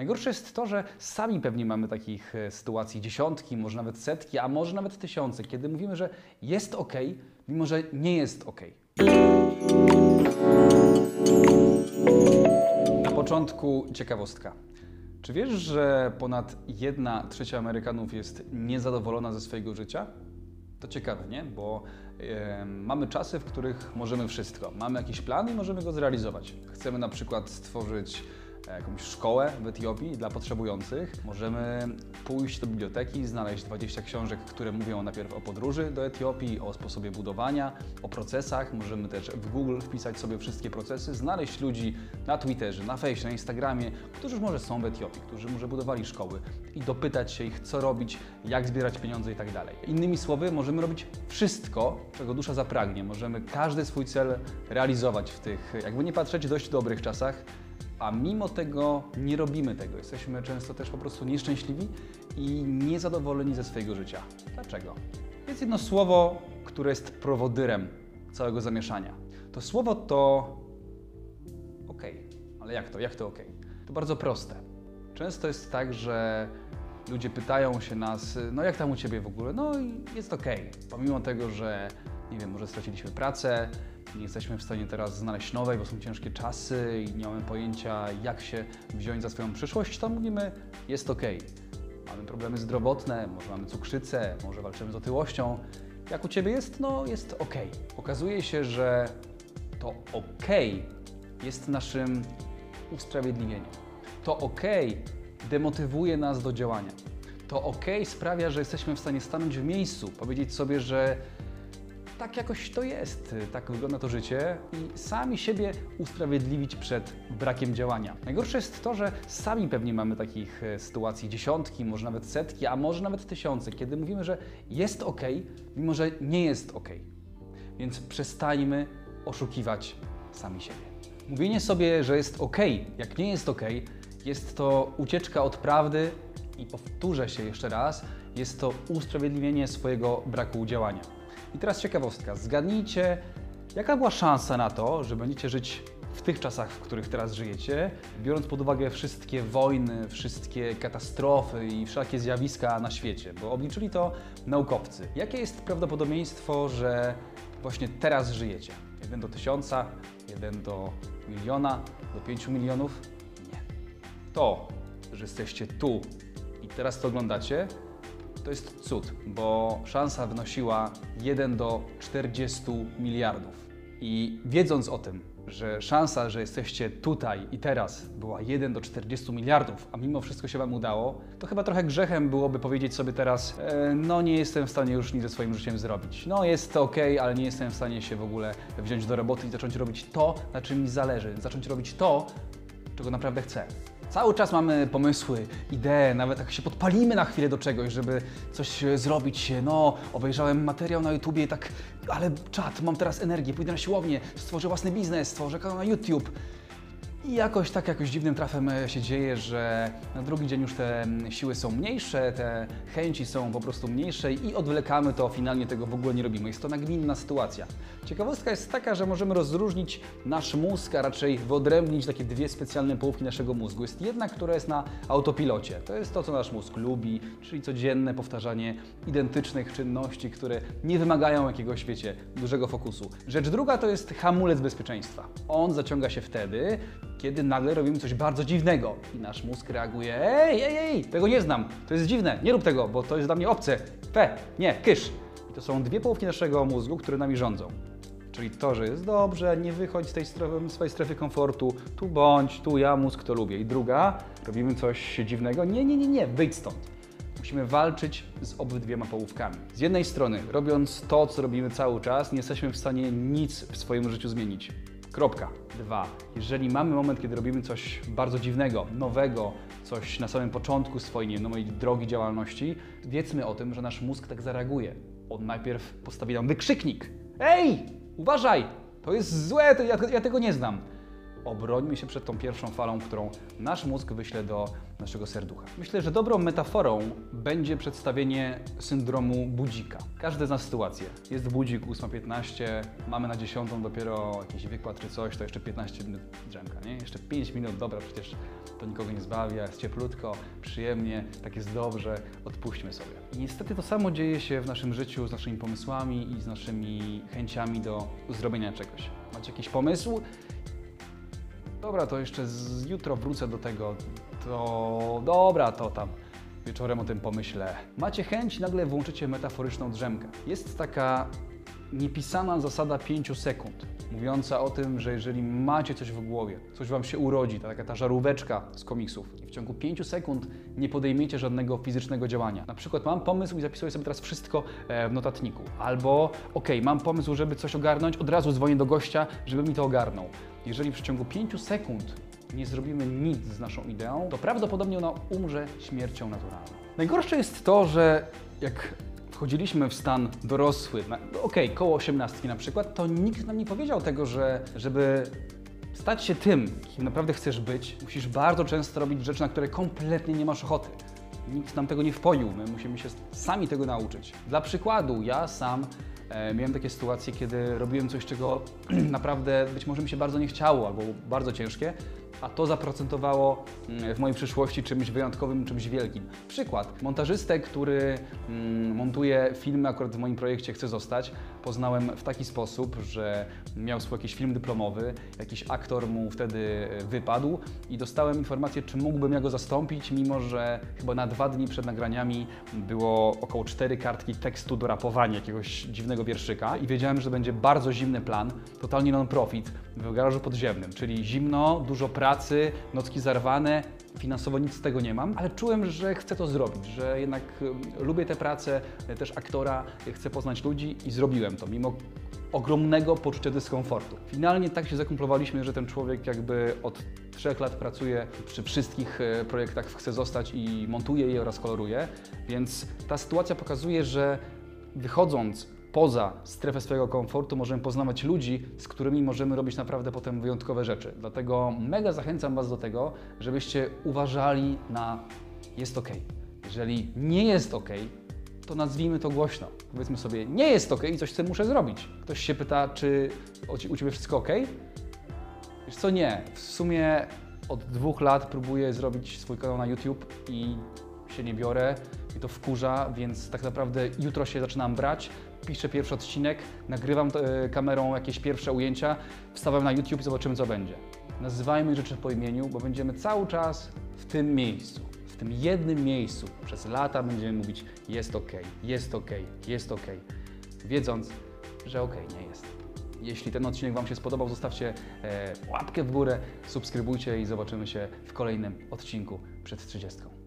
Najgorsze jest to, że sami pewnie mamy takich e, sytuacji dziesiątki, może nawet setki, a może nawet tysiące, kiedy mówimy, że jest ok, mimo że nie jest ok. Na początku ciekawostka. Czy wiesz, że ponad 1 trzecia Amerykanów jest niezadowolona ze swojego życia? To ciekawe, nie? Bo e, mamy czasy, w których możemy wszystko. Mamy jakiś plan i możemy go zrealizować. Chcemy na przykład stworzyć jakąś szkołę w Etiopii dla potrzebujących. Możemy pójść do biblioteki, znaleźć 20 książek, które mówią najpierw o podróży do Etiopii, o sposobie budowania, o procesach. Możemy też w Google wpisać sobie wszystkie procesy, znaleźć ludzi na Twitterze, na Fejsie, na Instagramie, którzy już może są w Etiopii, którzy może budowali szkoły i dopytać się ich, co robić, jak zbierać pieniądze i tak dalej. Innymi słowy, możemy robić wszystko, czego dusza zapragnie. Możemy każdy swój cel realizować w tych, jakby nie patrzeć, dość dobrych czasach, a mimo tego nie robimy tego. Jesteśmy często też po prostu nieszczęśliwi i niezadowoleni ze swojego życia. Dlaczego? Jest jedno słowo, które jest prowodyrem całego zamieszania. To słowo to OK. Ale jak to? Jak to OK? To bardzo proste. Często jest tak, że ludzie pytają się nas, no jak tam u Ciebie w ogóle? No jest OK. Pomimo tego, że nie wiem, może straciliśmy pracę, nie jesteśmy w stanie teraz znaleźć nowej, bo są ciężkie czasy i nie mamy pojęcia, jak się wziąć za swoją przyszłość, to mówimy, jest ok. Mamy problemy zdrowotne, może mamy cukrzycę, może walczymy z otyłością. Jak u Ciebie jest? No, jest ok. Okazuje się, że to ok jest naszym usprawiedliwieniem. To ok demotywuje nas do działania. To ok sprawia, że jesteśmy w stanie stanąć w miejscu, powiedzieć sobie, że tak jakoś to jest, tak wygląda to życie i sami siebie usprawiedliwić przed brakiem działania. Najgorsze jest to, że sami pewnie mamy takich e, sytuacji dziesiątki, może nawet setki, a może nawet tysiące, kiedy mówimy, że jest ok, mimo że nie jest ok. Więc przestańmy oszukiwać sami siebie. Mówienie sobie, że jest ok, jak nie jest ok, jest to ucieczka od prawdy i powtórzę się jeszcze raz, jest to usprawiedliwienie swojego braku działania. I teraz ciekawostka. Zgadnijcie, jaka była szansa na to, że będziecie żyć w tych czasach, w których teraz żyjecie, biorąc pod uwagę wszystkie wojny, wszystkie katastrofy i wszelkie zjawiska na świecie, bo obliczyli to naukowcy. Jakie jest prawdopodobieństwo, że właśnie teraz żyjecie? 1 do 1000, 1 do miliona, do 5 milionów? Nie. To, że jesteście tu i teraz to oglądacie, to jest cud, bo szansa wynosiła 1 do 40 miliardów. I wiedząc o tym, że szansa, że jesteście tutaj i teraz była 1 do 40 miliardów, a mimo wszystko się Wam udało, to chyba trochę grzechem byłoby powiedzieć sobie teraz, e, no nie jestem w stanie już nic ze swoim życiem zrobić. No jest to ok, ale nie jestem w stanie się w ogóle wziąć do roboty i zacząć robić to, na czym mi zależy, zacząć robić to, czego naprawdę chcę. Cały czas mamy pomysły, idee, nawet jak się podpalimy na chwilę do czegoś, żeby coś e, zrobić. No, obejrzałem materiał na YouTubie i tak, ale czat, mam teraz energię, pójdę na siłownię, stworzę własny biznes, stworzę kanał na YouTube. I jakoś tak jakoś dziwnym trafem e, się dzieje, że na drugi dzień już te siły są mniejsze, te chęci są po prostu mniejsze i odwlekamy to, finalnie tego w ogóle nie robimy. Jest to nagminna sytuacja. Ciekawostka jest taka, że możemy rozróżnić nasz mózg, a raczej wyodrębnić takie dwie specjalne połówki naszego mózgu. Jest jedna, która jest na autopilocie. To jest to, co nasz mózg lubi, czyli codzienne powtarzanie identycznych czynności, które nie wymagają jakiegoś, wiecie, dużego fokusu. Rzecz druga to jest hamulec bezpieczeństwa. On zaciąga się wtedy, kiedy nagle robimy coś bardzo dziwnego i nasz mózg reaguje: Ej, ej, ej, tego nie znam, to jest dziwne, nie rób tego, bo to jest dla mnie obce. Fe, nie, kysz. I to są dwie połówki naszego mózgu, które nami rządzą. Czyli to, że jest dobrze, nie wychodź z tej strefy, swojej strefy komfortu, tu bądź, tu ja mózg to lubię. I druga, robimy coś dziwnego, nie, nie, nie, nie, wyjdź stąd. Musimy walczyć z obydwiema połówkami. Z jednej strony, robiąc to, co robimy cały czas, nie jesteśmy w stanie nic w swoim życiu zmienić. Kropka. Dwa. Jeżeli mamy moment, kiedy robimy coś bardzo dziwnego, nowego, coś na samym początku swojej drogi działalności, wiedzmy o tym, że nasz mózg tak zareaguje. On najpierw postawi nam wykrzyknik. Ej, uważaj, to jest złe, to ja, ja tego nie znam. obrońmy się przed tą pierwszą falą, którą nasz mózg wyśle do naszego serducha. Myślę, że dobrą metaforą będzie przedstawienie syndromu budzika. Każdy zna sytuację. Jest budzik 8.15, mamy na 10 dopiero jakiś wykład czy coś, to jeszcze 15 minut drzemka, nie? Jeszcze 5 minut, dobra, przecież to nikogo nie zbawia, jest cieplutko, przyjemnie, tak jest dobrze, odpuśćmy sobie. I niestety to samo dzieje się w naszym życiu z naszymi pomysłami i z naszymi chęciami do zrobienia czegoś. Macie jakiś pomysł? Dobra, to jeszcze z jutro wrócę do tego. To dobra, to tam wieczorem o tym pomyślę. Macie chęć, nagle włączycie metaforyczną drzemkę. Jest taka niepisana zasada 5 sekund, mówiąca o tym, że jeżeli macie coś w głowie, coś Wam się urodzi, ta taka ta żaróweczka z komiksów, i w ciągu 5 sekund nie podejmiecie żadnego fizycznego działania. Na przykład mam pomysł i zapisuję sobie teraz wszystko e, w notatniku. Albo ok, mam pomysł, żeby coś ogarnąć, od razu dzwonię do gościa, żeby mi to ogarnął. Jeżeli w przeciągu 5 sekund nie zrobimy nic z naszą ideą, to prawdopodobnie ona umrze śmiercią naturalną. Najgorsze jest to, że jak wchodziliśmy w stan dorosły, okej, koło 18 na przykład, to nikt nam nie powiedział tego, że żeby stać się tym, kim naprawdę chcesz być, musisz bardzo często robić rzeczy, na które kompletnie nie masz ochoty. Nikt nam tego nie wpoił, my musimy się sami tego nauczyć. Dla przykładu, ja sam e, miałem takie sytuacje, kiedy robiłem coś, czego naprawdę być może mi się bardzo nie chciało, albo bardzo ciężkie, a to zaprocentowało mm, w mojej przyszłości czymś wyjątkowym, czymś wielkim. Przykład. Montażystę, który mm, montuje filmy, akurat w moim projekcie Chcę Zostać, poznałem w taki sposób, że miał swój jakiś film dyplomowy, jakiś aktor mu wtedy e, wypadł i dostałem informację, czy mógłbym ja go zastąpić, mimo że chyba na dwa dni przed nagraniami było około cztery kartki tekstu do rapowania jakiegoś dziwnego wierszyka i wiedziałem, że będzie bardzo zimny plan, totalnie non-profit w garażu podziemnym, czyli zimno, dużo pracy, nocki zarwane, finansowo nic z tego nie mam, ale czułem, że chcę to zrobić, że jednak y, lubię tę pracę, y, też aktora, y, chcę poznać ludzi i zrobiłem to, mimo ogromnego poczucia dyskomfortu. Finalnie tak się zakumplowaliśmy, że ten człowiek jakby od trzech lat pracuje przy wszystkich projektach Chce Zostać i montuje je oraz koloruje, więc ta sytuacja pokazuje, że wychodząc poza strefę swojego komfortu możemy poznawać ludzi, z którymi możemy robić naprawdę potem wyjątkowe rzeczy. Dlatego mega zachęcam Was do tego, żebyście uważali na jest ok. Jeżeli nie jest ok, to nazwijmy to głośno. Powiedzmy sobie, nie jest ok i coś tym muszę zrobić. Ktoś się pyta, czy u Ciebie wszystko ok? Wiesz co, nie. W sumie od dwóch lat próbuję zrobić swój kanał na YouTube i się nie biorę i to wkurza, więc tak naprawdę jutro się zaczynam brać, piszę pierwszy odcinek, nagrywam e, kamerą jakieś pierwsze ujęcia, wstawiam na YouTube i zobaczymy co będzie. Nazywajmy rzeczy po imieniu, bo będziemy cały czas w tym miejscu. W tym jednym miejscu przez lata będziemy mówić jest ok, jest ok, jest ok, wiedząc, że ok nie jest. Jeśli ten odcinek Wam się spodobał, zostawcie e, łapkę w górę, subskrybujcie i zobaczymy się w kolejnym odcinku przed 30.